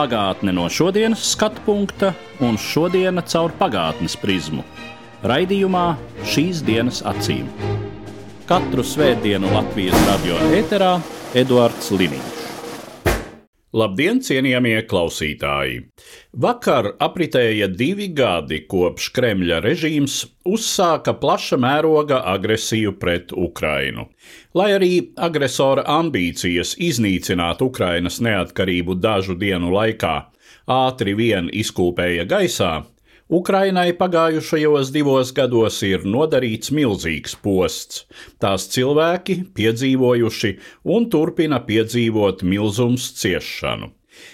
Pagātne no šodienas skatu punkta un šodienas caur pagātnes prizmu. Raidījumā šīs dienas acīm. Katru svētdienu Latvijas radio eterā Eduards Liniņš. Labdien, cienījamie klausītāji! Vakar apritēja divi gadi, kopš Kremļa režīms uzsāka plaša mēroga agresiju pret Ukrainu. Lai arī agresora ambīcijas iznīcināt Ukrainas neatkarību dažu dienu laikā ātri vien izkūpēja gaisā, Ukrainai pagājušajos divos gados ir nodarīts milzīgs posts. Tās cilvēki piedzīvojuši un turpina piedzīvot milzums ciešanu.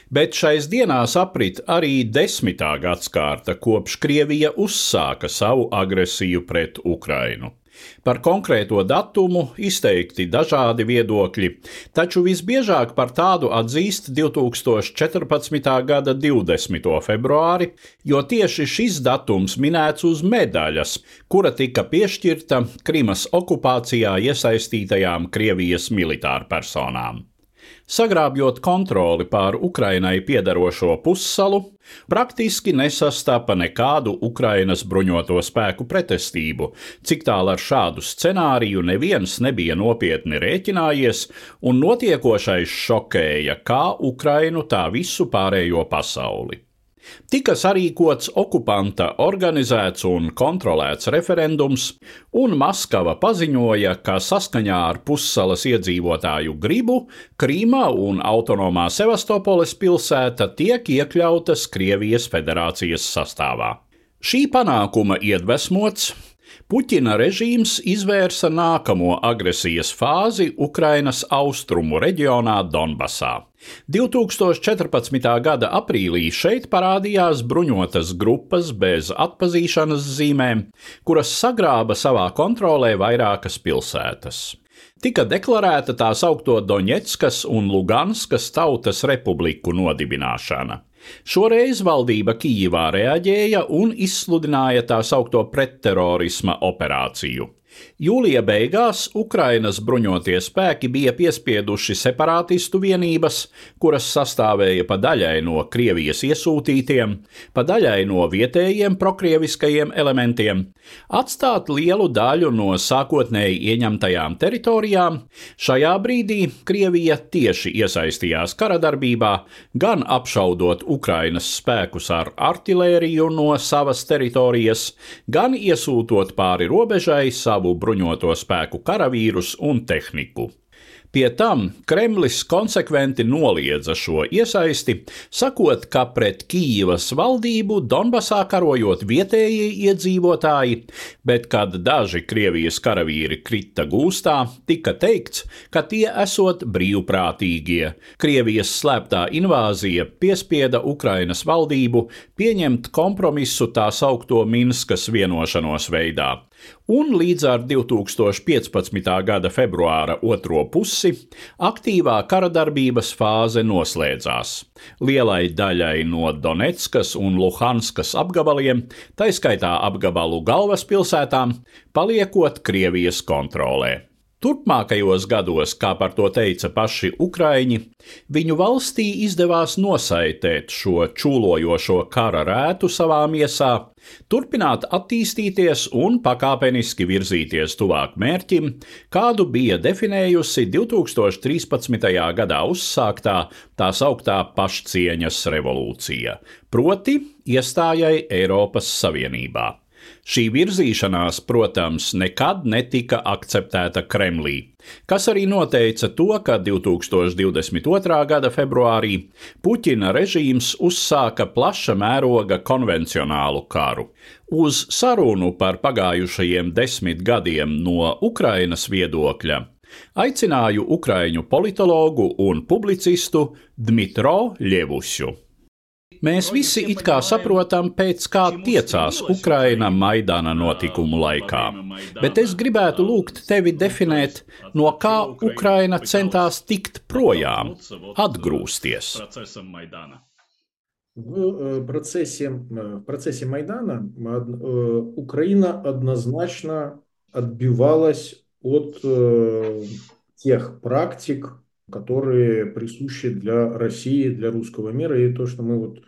Bet šais dienās aprit arī desmitā gadsimta, kopš Krievija uzsāka savu agresiju pret Ukrainu. Par konkrēto datumu izteikti dažādi viedokļi, taču visbiežāk par tādu atzīst 2014. gada 20. februāri, jo tieši šis datums minēts uz medaļas, kura tika piešķirta Krimas okupācijā iesaistītajām Krievijas militārpersonām. Sagrābjot kontroli pār Ukrainai piedarošo pussalu, praktiski nesastapa nekādu Ukrainas bruņoto spēku pretestību, cik tālu ar šādu scenāriju neviens nebija nopietni rēķinājies, un notiekošais šokēja kā Ukrainu, tā visu pārējo pasauli. Tika sarīkots okupanta organizēts un kontrolēts referendums, un Maskava paziņoja, ka saskaņā ar pussalas iedzīvotāju gribu Krīma un autonomā Sevastopoles pilsēta tiek iekļautas Krievijas federācijas sastāvā. Šī panākuma iedvesmots, Puķina režīms izvērsa nākamo agresijas fāzi Ukrainas austrumu reģionā Donbasā. 2014. gada aprīlī šeit parādījās bruņotas grupas bez atpazīšanas zīmēm, kuras sagrāba savā kontrolē vairākas pilsētas. Tika deklarēta tā saukto Doņetskas un Luganskas tautas republiku nodibināšana. Šoreiz valdība Kijivā reaģēja un izsludināja tā saukto pretterorisma operāciju. Jūlija beigās Ukrainas bruņotie spēki bija piespieduši separātistu vienības, kuras sastāvēja pa daļai no Krievijas iesūtītiem, pa daļai no vietējiem prokrieviskajiem elementiem, atstāt lielu daļu no sākotnēji ieņemtajām teritorijām. Šajā brīdī Krievija tieši iesaistījās karadarbībā, gan apšaudot Ukrainas spēkus ar artilēriju no savas teritorijas, gan iesūtot pāri robežai savu savu bruņoto spēku karavīrus un tehniku. Pie tam Kremlis konsekventi noliedza šo iesaisti, sakot, ka pret Kīivas valdību Donbasā karojot vietējie iedzīvotāji, bet kad daži Krievijas karavīri krita gūstā, tika teikts, ka tie esot brīvprātīgie. Krievijas slēptā invāzija piespieda Ukrainas valdību pieņemt kompromisu tā saukto Minskas vienošanos veidā un līdz ar 2015. gada februāra otro pusi aktīvā kara darbības fāze noslēdzās. Lielai daļai no Donetskas un Luhanskas apgabaliem, taiskaitā apgabalu galvaspilsētām, paliekot Krievijas kontrolē. Turpmākajos gados, kā par to teica paši Ukrāņi, viņu valstī izdevās nosaitēt šo čūlojošo kara rētu savā miesā, turpināt attīstīties un pakāpeniski virzīties tuvāk mērķim, kādu bija definējusi 2013. gadā uzsāktā tā sauktā pašcieņas revolūcija, proti iestājai Eiropas Savienībā. Šī virzīšanās, protams, nekad netika akceptēta Kremlī, kas arī noteica to, ka 2022. gada februārī Puķina režīms uzsāka plaša mēroga konvencionālu karu. Uz sarunu par pagājušajiem desmit gadiem no Ukrainas viedokļa aicināju ukraiņu politologu un publicistu Dmitro Ļevušu. Mēs visi it kā saprotam, pēc kā tiecās Ukraina Maidana notikumu laikā, bet es gribētu lūgt tevi definēt, no kā Ukraina centās tikt projām, atgrūsties. В процессе, в процессе Майдана Украина однозначно отбивалась от тех практик, которые присущи для России, для русского мира, и то, что мы вот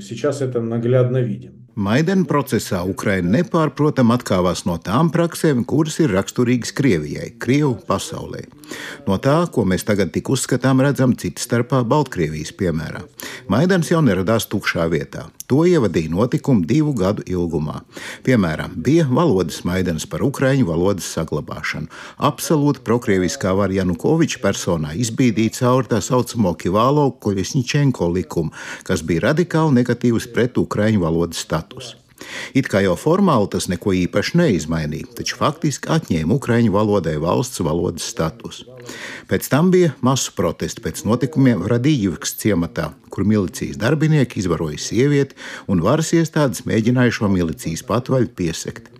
сейчас это наглядно видим. Maidana procesā Ukraina nepārprotam atkāpās no tām praksēm, kuras ir raksturīgas Krievijai, Krievu pasaulē. No tā, ko mēs tagad tik uzskatām, redzam citas starpā Baltkrievijas piemērā. Maidans jau neradās tukšā vietā. To ievadīja notikumi divu gadu ilgumā. Piemēram, bija valodas maidans par ukraiņu valodas saglabāšanu. Absolūti prokrieviskā var Janukoviča personā izbīdīja cauri tā saucamo Kivālo Koļesņičenko likumu, kas bija radikāli negatīvs pret ukraiņu valodas statusu. It kā jau formāli tas neko īpaši neizmainīja, taču faktiski atņēma Ukraiņu valodai valsts valodas statusu. Pēc tam bija masu protesti pēc notikumiem Radījivkas ciematā, kur milicijas darbinieki izvaroja sievieti un varas iestādes mēģināja šo milicijas patvaļu piesekt.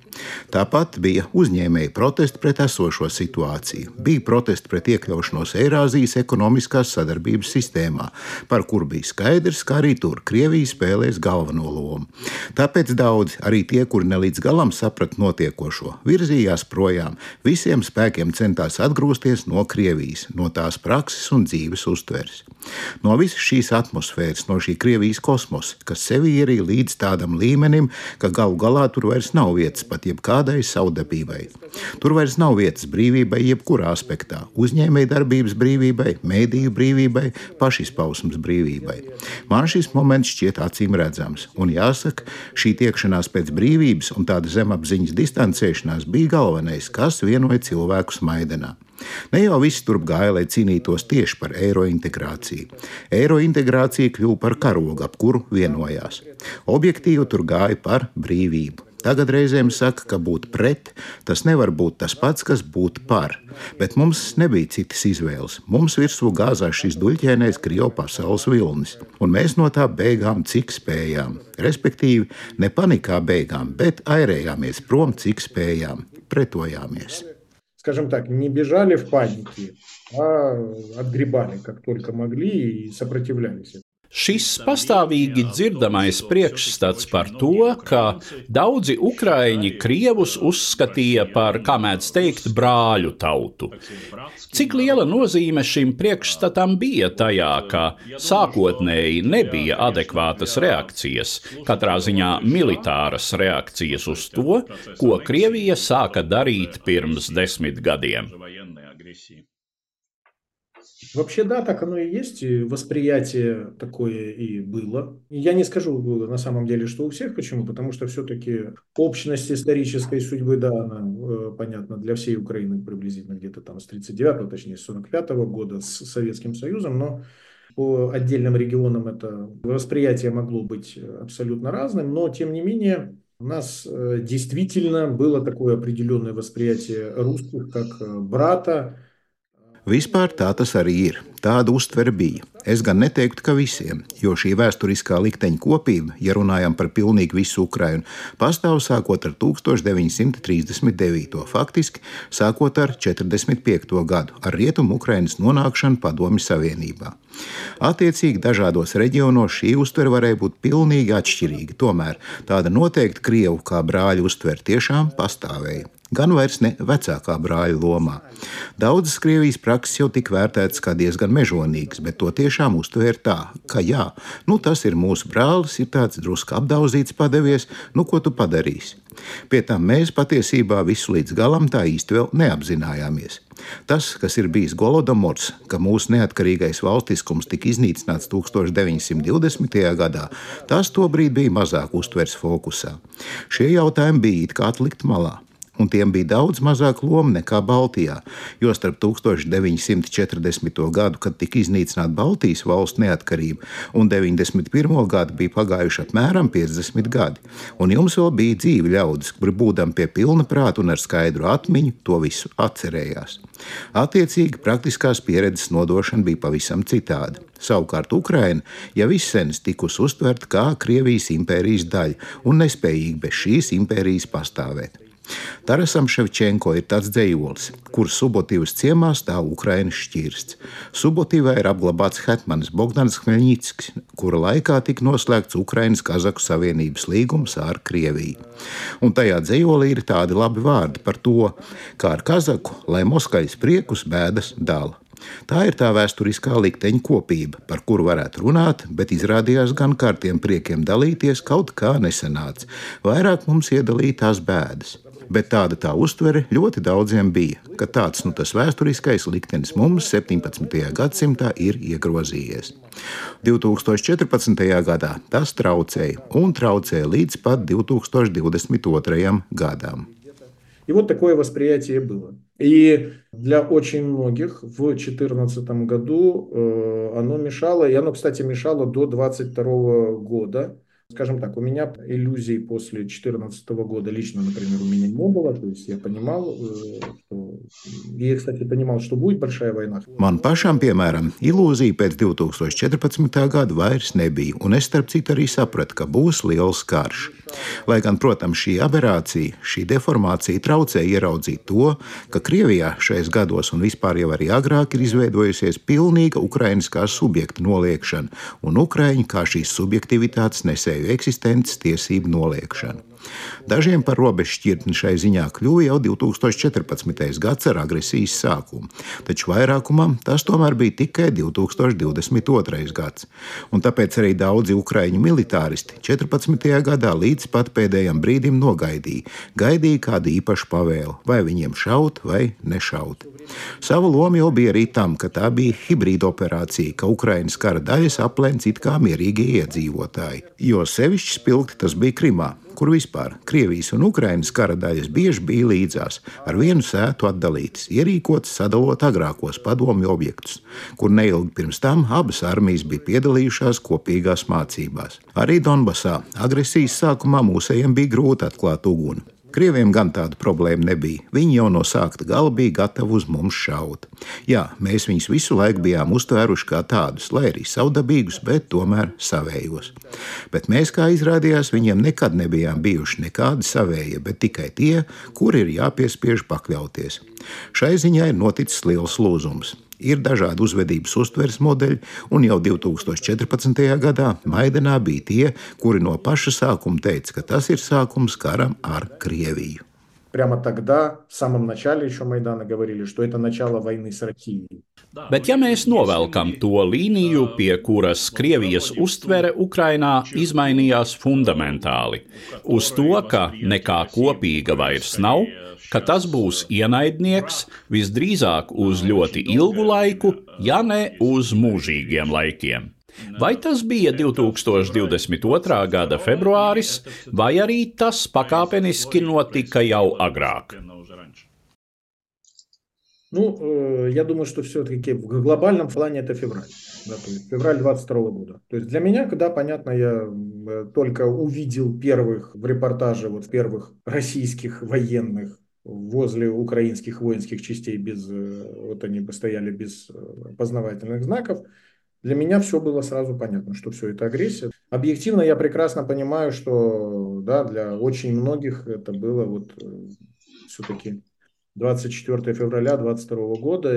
Tāpat bija uzņēmēji protesti pret esošo situāciju, bija protesti pret iekļaušanos Eirāzijas ekonomiskās sadarbības sistēmā, par kuru bija skaidrs, ka arī tur Krievija spēlēs galveno lomu. Tāpēc daudzi, arī tie, kuri ne līdz galam saprata notiekošo, virzījās projām, visiem spēkiem centās atgriezties no Krievijas, no tās prakses un dzīves uztveres. No visas šīs atmosfēras, no šī Krievijas kosmosa, kas sevi ir līdz tādam līmenim, ka galu galā tur vairs nav vietas pat jebkādai saudabībai. Tur vairs nav vietas brīvībai, jebkurā aspektā - uzņēmējdarbības brīvībai, mēdīju brīvībai, pašizpausmes brīvībai. Man šis moments šķiet acīm redzams, un jāsaka, šī tiekšanās pēc brīvības un tāda zemapziņas distancēšanās bija galvenais, kas vienoja cilvēkus Maidenā. Ne jau viss turp gāja, lai cīnītos tieši par eiro integrāciju. Eiro integrācija kļuva par karogu, ap kuru vienojās. Objektīvi tur gāja par brīvību. Tagad reizēm saka, ka būt pret tas nevar būt tas pats, kas būt par. Bet mums nebija citas izvēles. Mums virsū gāzās šis duļķēnais Krievu pasaules vilnis, un mēs no tā beigām cik spējām. Respektīvi, ne panikā beigām, bet airējāmies prom, cik spējām, pretojāmies. Скажем так, не бежали в панике, а отгребали как только могли и сопротивлялись. Šis pastāvīgi dzirdamais priekšstats par to, ka daudzi ukrāņi krievus uzskatīja par, kā mēdz teikt, brāļu tautu. Cik liela nozīme šim priekšstatam bija tajā, ka sākotnēji nebija adekvātas reakcijas, katrā ziņā militāras reakcijas uz to, ko Krievija sāka darīt pirms desmit gadiem? Вообще, да, так оно и есть. Восприятие такое и было. Я не скажу на самом деле, что у всех. Почему? Потому что все-таки общность исторической судьбы, да, она э, понятна для всей Украины приблизительно где-то там с 39 точнее, с 45 -го года с Советским Союзом, но по отдельным регионам это восприятие могло быть абсолютно разным, но тем не менее у нас э, действительно было такое определенное восприятие русских как э, брата, Vispār tā tas arī ir. Tāda uztvere bija. Es gan neteiktu, ka visiem, jo šī vēsturiskā likteņa kopība, ja runājam par pilnīgi visu Ukrajinu, pastāv sākot ar 1939. faktiski sākot ar 45. gadu, ar rietumu Ukrainas nonākšanu Padomju Savienībā. Attiecīgi dažādos reģionos šī uztvere varēja būt pilnīgi atšķirīga, tomēr tāda noteikti Krievu kā brāļu uztvere tiešām pastāvēja gan vairs ne vecākā brāļa lomā. Daudzas Krievijas prakses jau tika vērtētas kā diezgan mežonīgas, bet to tiešām uztvēra tā, ka jā, nu tas ir mūsu brālis, ir tāds drusku apdauzīts, padevies, nu ko tu padarīsi. Pie tam mēs patiesībā visu līdz galam tā īsti vēl neapzinājāmies. Tas, kas ir bijis Golodomors, ka mūsu neatkarīgais valstiskums tika iznīcināts 1920. gadā, tas tobrīd bija mazāk uztvers fokusā. Šie jautājumi bija it kā atlikt malā. Un tiem bija daudz mazāk loma nekā Baltijā, jo starp 1940. gadu, kad tika iznīcināta Baltijas valsts neatkarība, un 91. gadu bija pagājuši apmēram 50 gadi, un jums vēl bija dzīvi ļaudis, kuri būdami pie pilna prāta un ar skaidru atmiņu to visu atcerējās. Attiecīgi, praktiskās pieredzes nodošana bija pavisam citāda. Savukārt Ukraina jau izsens tikusi uztverta kā Krievijas impērijas daļa un nespējīga bez šīs impērijas pastāvēt. Tarasam Ševčenko ir tāds dzējolis, kurš Subotīvas ciemā stāv Ukraiņas šķirsts. Subotīvā ir apglabāts Hetmanis Bogdans Hmeļņickis, kura laikā tika noslēgts Ukraiņas Kazaku Savienības līgums ar Krieviju. Un tajā dzējolī ir tādi labi vārdi par to, kā ar Kazaku, lai Moskaļas priekus bēdas dala. Tā ir tā vēsturiskā likteņa kopība, par kuru varētu runāt, bet izrādījās gan kā ar tiem priekiem dalīties kaut kā nesenāts. Vairāk mums iedalītās bēdas bet tāda tā uztvere ļoti daudziem bija, ka tāds nu, tas vēsturiskais liktenis mums 17. gadsimtā ir iegrozījies. 2014. gadā tas traucēja un traucēja līdz pat 2022. gadam. И вот такое восприятие было. И для очень многих в 2014 году э, оно мешало, и оно, кстати, мешало до 2022 года. Скажем так, у меня иллюзий после 2014 года лично, например, у меня не было. То есть я понимал, э, что... Я, кстати, понимал, что будет большая война. Man pašam, piemēram, ilūzija pēc 2014. gada vairs nebija, un es starp citu arī sapratu, ka būs liels karš. Lai gan, protams, šī aberācija, šī deformācija traucēja ieraudzīt to, ka Krievijā šajos gados un vispār jau arī agrāk ir izveidojusies pilnīga ukrainiskā subjekta noliekšana un ukraiņu kā šīs subjektivitātes nesēju eksistences tiesību noliekšana. Dažiem par robežu šķirtni šai ziņā kļuva jau 2014. gads ar agresijas sākumu, taču vairākumam tas tomēr bija tikai 2022. gads. Un tāpēc arī daudzi ukraiņu militāristi 14. gadā līdz pat pēdējiem brīdim nogaidīja, gaidīja kādu īpašu pavēlu, vai viņiem šaut vai nešaut. Savu lomu jau bija arī tam, ka tā bija hibrīda operācija, ka Ukraiņas kara daļas aplēca it kā mierīgie iedzīvotāji, jo sevišķi spilgti tas bija Krimā kur vispār Krievijas un Ukrainas kara daļas bieži bija līdzās, ar vienu sētu atdalītas, ierīkotas sadalot agrākos padomju objektus, kur neilgi pirms tam abas armijas bija piedalījušās kopīgās mācībās. Arī Donbasā agresijas sākumā mūsējiem bija grūti atklāt uguni. Krieviem gan tāda problēma nebija. Viņi jau no sākta gala bija gatavi uz mums šaut. Jā, mēs viņus visu laiku bijām uztvēruši kā tādus, lai arī savdabīgus, bet tomēr savējos. Bet mēs, kā izrādījās, viņiem nekad nebijām bijuši nekādi savējie, bet tikai tie, kuri ir jāpiespiež pakļauties. Šai ziņā ir noticis liels lūzums. Ir dažādi uzvedības uztveres modeļi, un jau 2014. gadā Maidenā bija tie, kuri no paša sākuma teica, ka tas ir sākums karam ar Krieviju Прямо тогда, в самом начале еще Майдана, говорили, что это начало войны с Россией. Bet, ja mēs novelkam to līniju, pie kuras Krievijas uztvere Ukrainā izmainījās fundamentāli, uz to, ka nekā kopīga vairs nav, ka tas būs ienaidnieks visdrīzāk uz ļoti ilgu laiku, ja ne uz mūžīgiem laikiem. Vai tas bija 2022. gada februāris, vai arī tas pakāpeniski notika jau agrāk? Ну, я думаю, что все-таки в глобальном плане это февраль. Да, то есть февраль 22 года. То есть для меня, когда, понятно, я э, только увидел первых в репортаже, вот первых российских военных возле украинских воинских частей без, э, вот они бы стояли без познавательных знаков, для меня все было сразу понятно, что все это агрессия. Объективно я прекрасно понимаю, что да, для очень многих это было вот э, все-таки 24 февраля 22 года.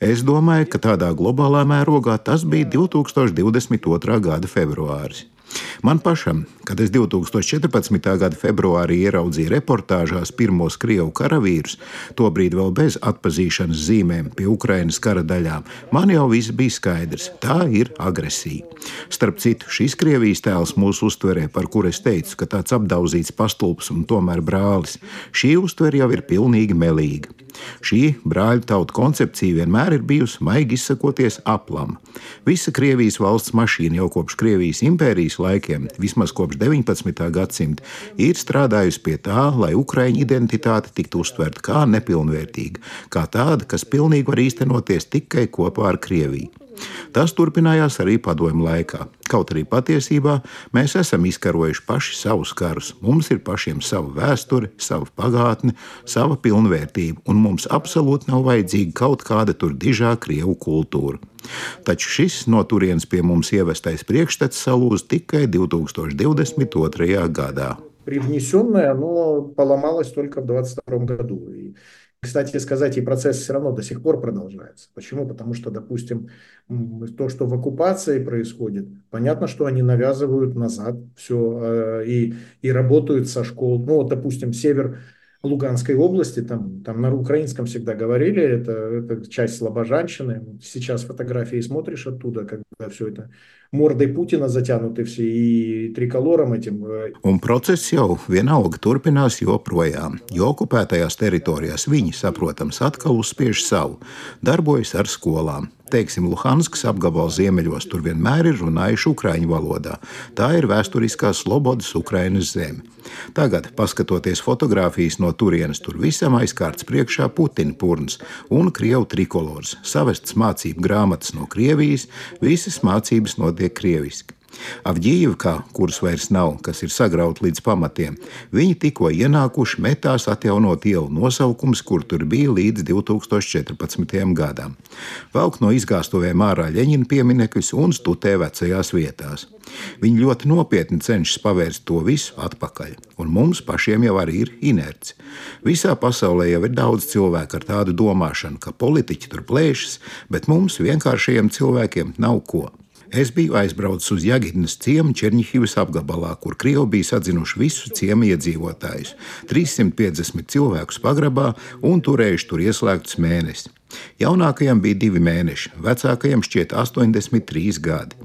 Es domāju, ka tādā globālā mērogā tas bija 2022. gada februāris. Man pašam, kad es 2014. gada februārī ieraudzīju reportāžās pirmos krievu karavīrus, tobrīd vēl bez atpazīšanas zīmēm pie Ukrainas kara daļām, man jau viss bija skaidrs - tā ir agresija. Starp citu, šis Krievijas tēls mūsu uztverē, par kur es teicu, ka tāds apdauzīts pastulps un tomēr brālis, šī uztvere jau ir pilnīgi melīga. Šī brāļu tautu koncepcija vienmēr ir bijusi, maigi izsakoties, aplama. Visa Krievijas valsts mašīna jau kopš Krievijas impērijas laikiem, vismaz kopš 19. gadsimta, ir strādājusi pie tā, lai Ukraiņu identitāte tiktu uztverta kā nepilnvērtīga, kā tāda, kas pilnīgi var īstenoties tikai kopā ar Krieviju. Tas turpinājās arī padomju laikā. Kaut arī patiesībā mēs esam izkarojuši paši savus karus. Mums ir pašiem sava vēsture, sava pagātne, sava pilnvērtība, un mums absolūti nav vajadzīga kaut kāda tur dižā krievu kultūra. Taču šis no turienes pie mums ievestais priekšstats salūz tikai 2022. gadā. Привнесенное оно поломалось только в 2022 году. Кстати сказать, и процесс все равно до сих пор продолжается. Почему? Потому что, допустим, то, что в оккупации происходит, понятно, что они навязывают назад все э, и, и работают со школ. Ну, вот, допустим, север Луганской области, там, там на украинском всегда говорили, это, это часть Слобожанщины. Сейчас фотографии смотришь оттуда, когда все это mordai Putina затянуты все и триколором этим. Un process jau vienalga turpinās joprojām, jo okupētajās teritorijās viņi, saprotams, atkal uzspiež savu, darbojas ar skolām. Teiksim, Luhanskas apgabala ziemeļos tur vienmēr ir runājuši ukraiņu valodā. Tā ir vēsturiskā Slobodas Ukrainas zeme. Tagad, paskatoties fotogrāfijas no turienes, tur visam aizkārts priekšā Putina purns un Krievu trikolors, savests mācību grāmatas no Krievijas, visas mācības notiek krieviski. Avģīvkā, kuras vairs nav, kas ir sagrauta līdz pamatiem, viņi tikko ienākuši metās atjaunot ielu nosaukums, kur tur bija līdz 2014. gadam. Valk no izgāstuvēm ārā Ļeņina pieminekļus un stutē vecajās vietās. Viņi ļoti nopietni cenšas pavērst to visu atpakaļ, un mums pašiem jau arī ir inerci. Visā pasaulē jau ir daudz cilvēku ar tādu domāšanu, ka politiķi tur plēšas, bet mums vienkāršajiem cilvēkiem nav ko. Es biju aizbraucis uz Jagidnes ciemu Černihivas apgabalā, kur Krievi bija sadzinuši visus ciemu iedzīvotājus - 350 cilvēkus pagrabā un turējuši tur ieslēgtus mēnesi. Jaunākajam bija divi mēneši, vecākajam šķiet 83 gadi.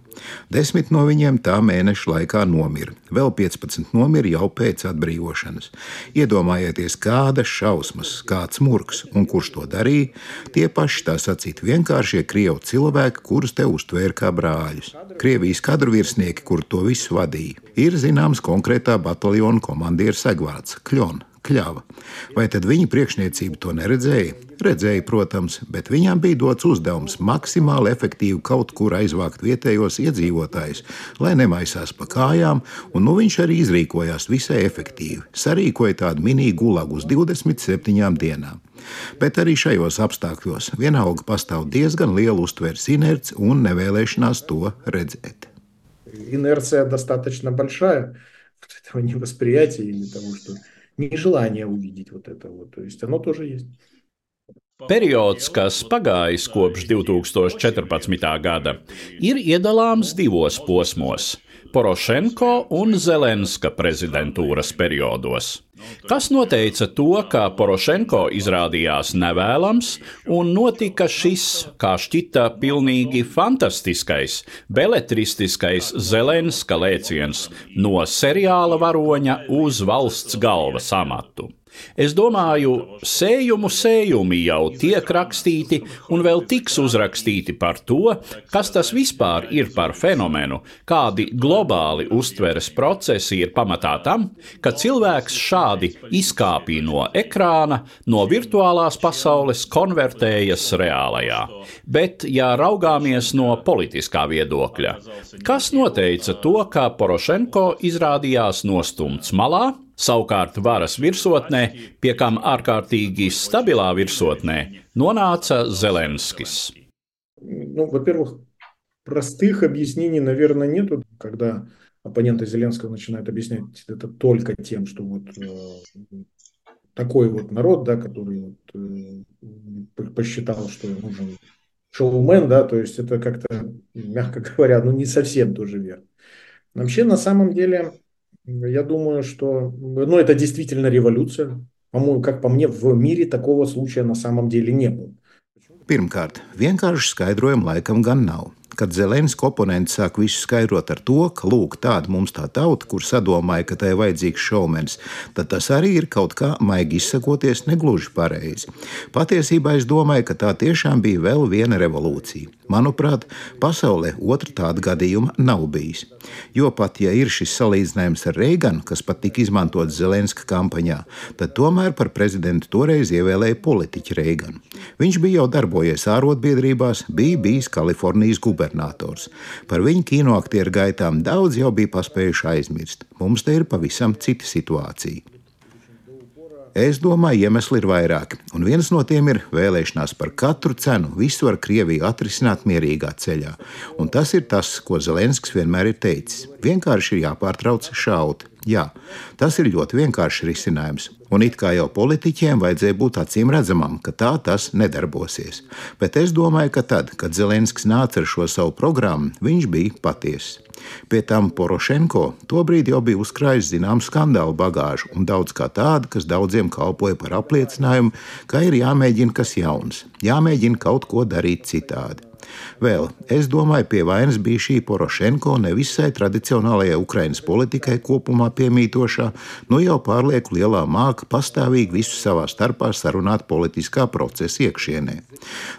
Desmit no viņiem tā mēneša laikā nomira, vēl 15 nomira jau pēc atbrīvošanas. Iedomājieties, kādas šausmas, kāds murgs un kurš to darīja, tie paši tā sacīt vienkāršie krievu cilvēki, kurus te uztvēra kā brāļus. Krievijas kadru virsnieki, kur to visu vadīja, ir zināms konkrētā bataljona komandieris Segvārds Kļons kļava. Vai tad viņa priekšniecība to neredzēja? Redzēja, protams, bet viņām bija dots uzdevums maksimāli efektīvi kaut kur aizvākt vietējos iedzīvotājus, lai nemaisās pa kājām, un nu viņš arī izrīkojās visai efektīvi. Sarīkoja tādu mini gulagu uz 27 dienām. Bet arī šajos apstākļos vienalga pastāv diezgan liela uztveres inerce un nevēlēšanās to redzēt. Инерция достаточно большая этого невосприятия или того, что нежелание увидеть вот это вот. То есть оно тоже есть. Periods, kas pagājis kopš 2014. gada, ir iedalāms divos posmos - Porošenko un Zelenska prezidentūras periodos. Kas noteica to, ka Porošenko izrādījās nevēlams un notika šis, kā šķita, pilnīgi fantastiskais, beletristiskais Zelenska lēciens no seriāla varoņa uz valsts galvas amatu? Es domāju, sējumu sējumi jau tiek rakstīti un vēl tiks uzrakstīti par to, kas tas vispār ir par fenomenu, kādi globāli uztveres procesi ir pamatā tam, ka cilvēks šādi izkāpj no ekrāna, no virtuālās pasaules, konvertējas reālajā. Bet, ja raugāmies no politiskā viedokļa, kas noteica to, ka Porošenko izrādījās nostumts malā? Savukārt varas virsotnē, pie kam ārkārtīgi stabilā virsotnē, nonāca Zelenskis. Ну, во-первых, простых объяснений, наверное, нету, когда оппоненты Зеленского начинают объяснять это только тем, что вот э, такой вот народ, да, который вот, э, посчитал, что нужен шоумен, да, то есть это как-то, мягко говоря, ну не совсем тоже верно. Вообще, на самом деле, Я думаю, что ну, это действительно революция. По-моему, как по мне, в мире такого случая на самом деле не было. Pirmkārt, vienkārši skaidrojumu laikam gan. Kad Zelenska oponenti sāk visu skaidrot ar to, ka lūk, tāda mums tā tauta, kur sadomāja, ka tai vajadzīgs šovmenis, tad tas arī ir kaut kā maigi izsakoties negluži pareizi. Patiesībā es domāju, ka tā tiešām bija vēl viena revolūcija. Manuprāt, pasaulē otra tāda gadījuma nav bijis. Jo pat ja ir šis salīdzinājums ar Reiganu, kas pat tika izmantots Zelenska kampaņā, tad tomēr par prezidentu toreiz ievēlēja politiķi Reiganu. Viņš bija jau darbojies ārotbiedrībās, bija bijis Kalifornijas gubernators. Par viņu kinoaktieru gaitām daudz jau bija paspējuši aizmirst. Mums te ir pavisam cita situācija. Es domāju, iemesli ir vairāki, un viens no tiem ir vēlēšanās par katru cenu visu ar Krieviju atrisināt mierīgā ceļā. Un tas ir tas, ko Zelenskis vienmēr ir teicis. Vienkārši ir jāpārtrauc šaut. Jā, tas ir ļoti vienkāršs risinājums. Un it kā jau politiķiem vajadzēja būt acīm redzamam, ka tā tas nedarbosies. Bet es domāju, ka tad, kad Zelenskis nāca ar šo savu programmu, viņš bija patiesis. Pie tam Porošenko tobrīd jau bija uzkrājis zināmu skandālu bagāžu un daudz kā tādu, kas daudziem kalpoja par apliecinājumu, ka ir jāmēģina kas jauns, jāmēģina kaut ko darīt citādi. Vēl es domāju, pie vainas bija šī Porošenko nevisai tradicionālajai Ukraiņas politikai kopumā piemītošā, nu jau pārlieku lielā māka pastāvīgi visu savā starpā sarunāt politiskā procesa iekšienē.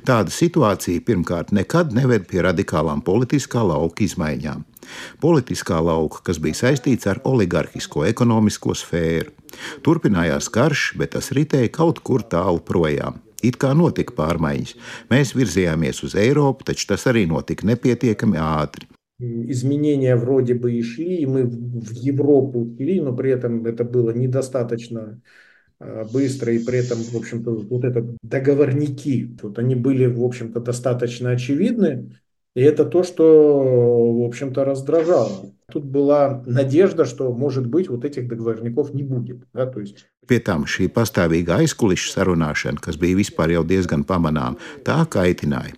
Tāda situācija pirmkārt nekad neved pie radikālām politiskā lauka izmaiņām politiskā lauka, kas bija saistīts ar oligarhisko ekonomisko sfēru. Turpinājās karš, bet tas ritēja kaut kur tālu projām. It kā notika pārmaiņas. Mēs virzījāmies uz Eiropu, taču tas arī notika nepietiekami ātri. Изменения вроде бы и шли, и мы в Европу шли, но при этом это было недостаточно быстро, и при этом, в общем-то, вот это договорники, вот они были, в общем-то, достаточно очевидны, И это то, что, в общем-то, раздражало. Тут была надежда, что, может быть, вот этих договорников не будет. Да? То есть... Pie tam šī pastāvīga aizkulisku sarunāšana, kas bija vispār jau diezgan pamanāma, tā kaitināja.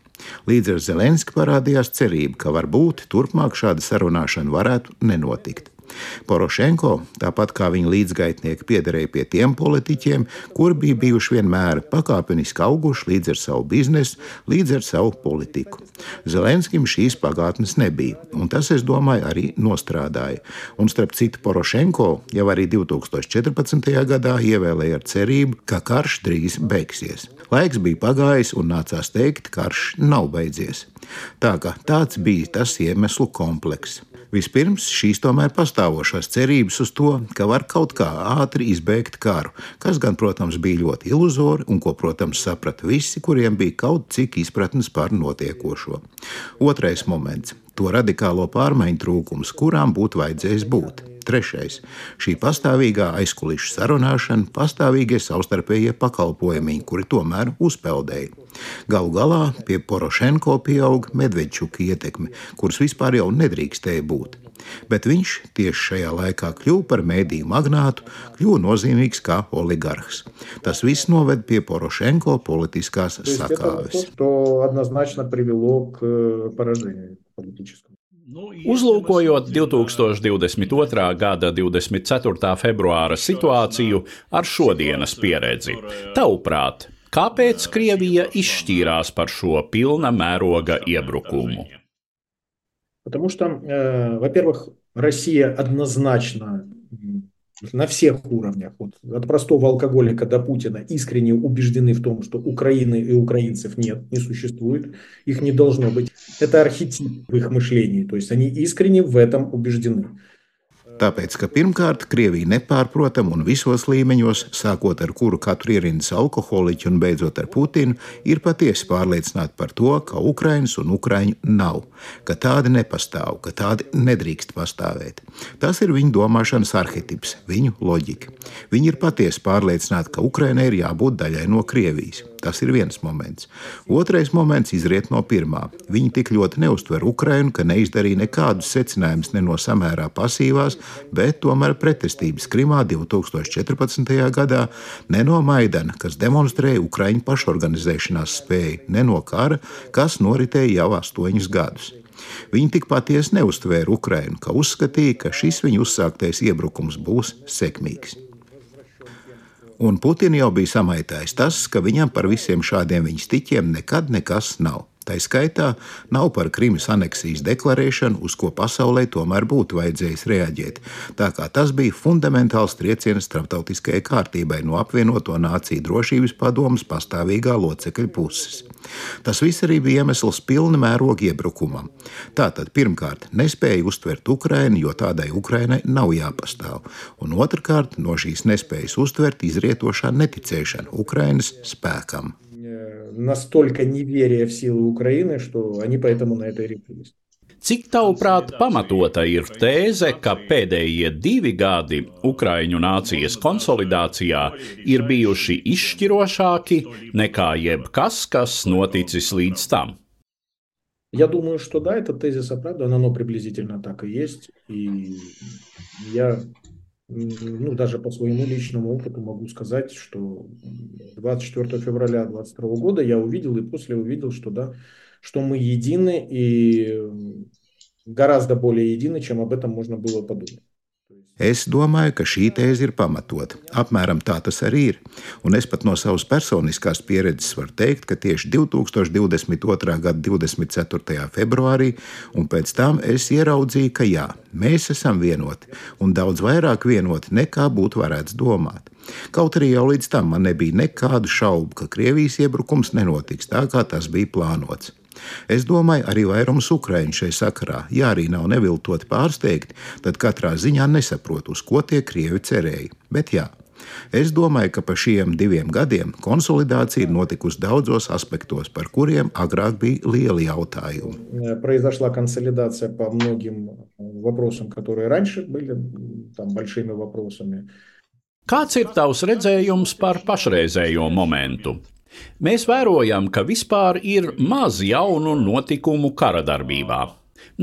Līdz ar Zelenski parādījās cerība, ka varbūt turpmāk šāda sarunāšana varētu nenotikt. Porošenko, tāpat kā viņa līdzgaitnieki, piederēja pie tiem politiķiem, kuri bija bijuši vienmēr pakāpeniski auguši līdz ar savu biznesu, līdz ar savu politiku. Zelenskim šīs pagātnes nebija, un tas, es domāju, arī nostrādāja. Un starp citu, Porošenko jau arī 2014. gadā ievēlēja ar cerību, ka karš drīz beigsies. Laiks bija pagājis, un nācās teikt, ka karš nav beidzies. Tā kā tāds bija tas iemeslu komplekss. Vispirms šīs tomēr pastāvošās cerības uz to, ka var kaut kā ātri izbeigt karu, kas gan, protams, bija ļoti iluzori un ko, protams, saprata visi, kuriem bija kaut cik izpratnes par notiekošo. Otrais moments - to radikālo pārmaiņu trūkums, kurām būtu vajadzējis būt. Trešais - šī pastāvīgā aizkulisku sarunāšana, pastāvīgie savstarpējie pakalpojumi, kuri tomēr uzpeldēja. Galu galā pie Porošenko pieauga Medvedčuka ietekme, kuras vispār jau nedrīkstēja būt bet viņš tieši šajā laikā kļuva par mēdīju magnātu, kļuva nozīmīgs kā oligarhs. Tas viss noved pie Porošenko politiskās sakāves. Uzlūkojot 2022. gada 24. februāra situāciju ar šodienas pieredzi, tavuprāt, kāpēc Krievija izšķīrās par šo pilna mēroga iebrukumu? Потому что, э, во-первых, Россия однозначно на всех уровнях, вот, от простого алкоголика до Путина, искренне убеждены в том, что Украины и украинцев нет, не существует, их не должно быть. Это архетип в их мышлении, то есть они искренне в этом убеждены. Tāpēc, ka pirmkārt, Krievija nepārprotam un visos līmeņos, sākot ar kuru katru ierindas alkoholiķu un beidzot ar Putinu, ir patiesi pārliecināti par to, ka Ukraiņas un Ukrāņu nav, ka tādi nepastāv, ka tādi nedrīkst pastāvēt. Tas ir viņu domāšanas arhetips, viņu loģika. Viņi ir patiesi pārliecināti, ka Ukraiņai ir jābūt daļai no Krievijas. Tas ir viens moments. Otrais moments izriet no pirmā. Viņi tik ļoti neuztver Ukrainu, ka neizdarīja nekādus secinājumus ne no samērā pasīvās, bet tomēr pretestības Krimā 2014. gadā, ne no Maidana, kas demonstrēja Ukraiņu pašorganizēšanās spēju, ne no kara, kas noritēja jau astoņus gadus. Viņi tik patiesi neuztvēra Ukrainu, ka uzskatīja, ka šis viņu uzsāktais iebrukums būs sekmīgs. Un Putina jau bija samaitājis tas, ka viņam par visiem šādiem viņa stiķiem nekad nekas nav. Tā skaitā nav par Krimas aneksijas deklarēšanu, uz ko pasaulē tomēr būtu vajadzējis reaģēt, tā kā tas bija fundamentāls trieciens starptautiskajai kārtībai no apvienoto nāciju drošības padomas pastāvīgā locekļa puses. Tas viss arī bija iemesls pilna mēroga iebrukumam. Tātad, pirmkārt, nespēja uztvert Ukrainu, jo tādai Ukrainai nav jāpastāv, un otrkārt, no šīs nespējas uztvert izrietošā neticēšana Ukrainas spēkam настолько неверие в силы Украины, что они поэтому на это и решились. Cik tavuprāt pamatota ir tēze, ka pēdējie divi gadi Ukraiņu nācijas konsolidācijā ir bijuši izšķirošāki nekā jebkas, kas noticis līdz tam? Я думаю, что да, этот тезис оправдан, оно приблизительно так и есть. И я ну, даже по своему личному опыту могу сказать, что 24 февраля 2022 года я увидел и после увидел, что да, что мы едины и гораздо более едины, чем об этом можно было подумать. Es domāju, ka šī tēze ir pamatota. Apmēram tā tas arī ir. Un es pat no savas personiskās pieredzes varu teikt, ka tieši 2022. gada 24. februārī un pēc tam es ieraudzīju, ka jā, mēs esam vienoti un daudz vairāk vienoti nekā būtu varēts domāt. Kaut arī jau līdz tam man nebija nekādu šaubu, ka Krievijas iebrukums nenotiks tā, kā tas bija plānots. Es domāju, arī vairums ukrāņu šai sakarā, ja arī nav neviltot pārsteigti, tad katrā ziņā nesaprot, uz ko tie krievi cerēja. Bet jā, Es domāju, ka pa šiem diviem gadiem konsolidācija ir notikusi daudzos aspektos, par kuriem agrāk bija lieli jautājumi. Произошла консолидация по многим вопросам, которые раньше были там большими вопросами. Kāds ir tavs redzējums par pašreizējo momentu? Mēs vērojam, ka vispār ir maz jaunu notikumu kara darbībā.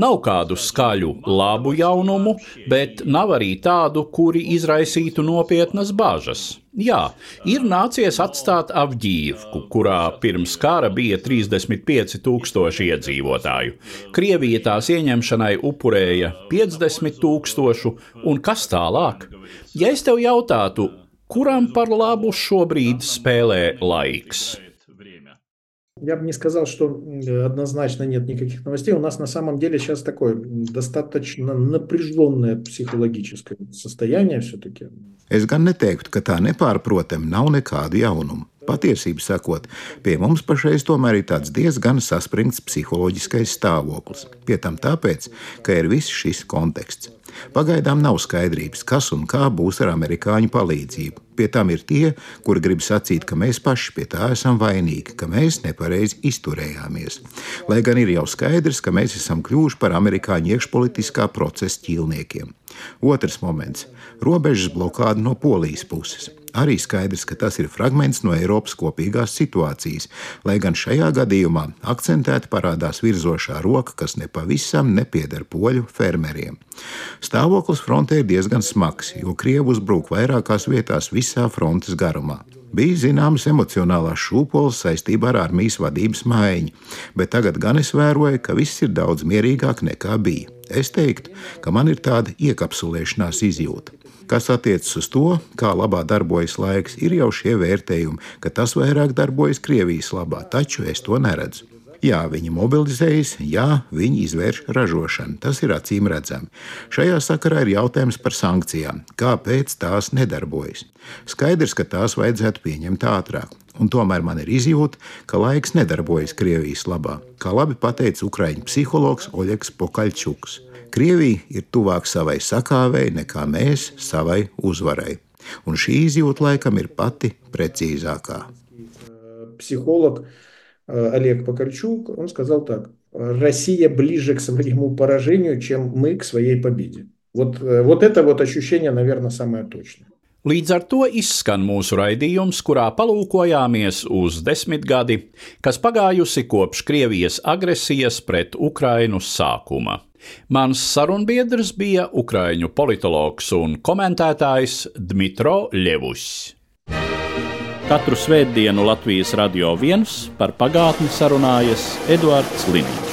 Nav kādu skaļu, labu jaunumu, bet nav arī tādu, kuri izraisītu nopietnas bažas. Jā, ir nācies atstāt Avģīvku, kurā pirms kara bija 35,000 iedzīvotāju. Krievija tās ieņemšanai upurēja 50,000, un kas tālāk? Ja es tev jautātu, Kuram par labu šobrīd spēlē laiks? Я бы не сказал, что однозначно нет никаких новостей. У нас на самом деле сейчас такое достаточно напряженное психологическое состояние все-таки. Es gan neteiktu, ka tā nepārprotami nav nekādu jaunumu. Patiesību sakot, pie mums pašreiz tomēr ir tāds diezgan saspringts psiholoģiskais stāvoklis. Pie tam tāpēc, ka ir viss šis konteksts. Pagaidām nav skaidrības, kas un kā būs ar amerikāņu palīdzību. Pie tam ir tie, kuri grib sacīt, ka mēs paši pie tā esam vainīgi, ka mēs nepareizi izturējāmies. Lai gan ir jau skaidrs, ka mēs esam kļuvuši par amerikāņu iekšpolitiskā procesa ķīlniekiem. Otrs moments - robežas blokāde no polijas puses. Arī skaidrs, ka tas ir fragments no Eiropas kopīgās situācijas, lai gan šajā gadījumā akcentēti parādās virzošā roka, kas nepavisam nepieder poļu fermeriem. Stāvoklis frontē ir diezgan smags, jo Krievi uzbruk vairākās vietās visā frontes garumā. Bija zināmas emocionālās šūpoles saistībā ar armijas vadības maiņu, bet tagad gan es vēroju, ka viss ir daudz mierīgāk nekā bija. Es teiktu, ka man ir tāda iekapsulēšanās izjūta. Kas attiecas uz to, kā labā darbojas laiks, ir jau šie vērtējumi, ka tas vairāk darbojas Krievijas labā, taču es to neredzu. Jā, viņi mobilizējas, jā, viņi izvērš ražošanu. Tas ir acīm redzami. Šajā sakarā ir jautājums par sankcijām. Kāpēc tās nedarbojas? Skaidrs, ka tās vajadzētu pieņemt ātrāk Un tomēr man ir izjūta, ka laiks nedarbojas Krievijas labā. Kā labi pateica Ukrāņu psihologs Oļegs Pokaļčuks. Krievija ir tuvāk savai sakāvei nekā mēs savai uzvarai. Un šī izjūta laikam ir pati precīzākā. Психолог Олег Покальчук, он сказал так, Россия ближе к своему поражению, чем мы к своей победе. Вот, вот это вот ощущение, наверное, самое точное. Līdz ar to izskan mūsu raidījums, kurā palūkojāmies uz desmitgadi, kas pagājusi kopš Krievijas agresijas pret Ukrainu sākuma. Mans sarunbiedrs bija ukraiņu politologs un komentētājs Dmitro Ļevus. Katru svētdienu Latvijas radio viens par pagātni sarunājas Eduards Līniju.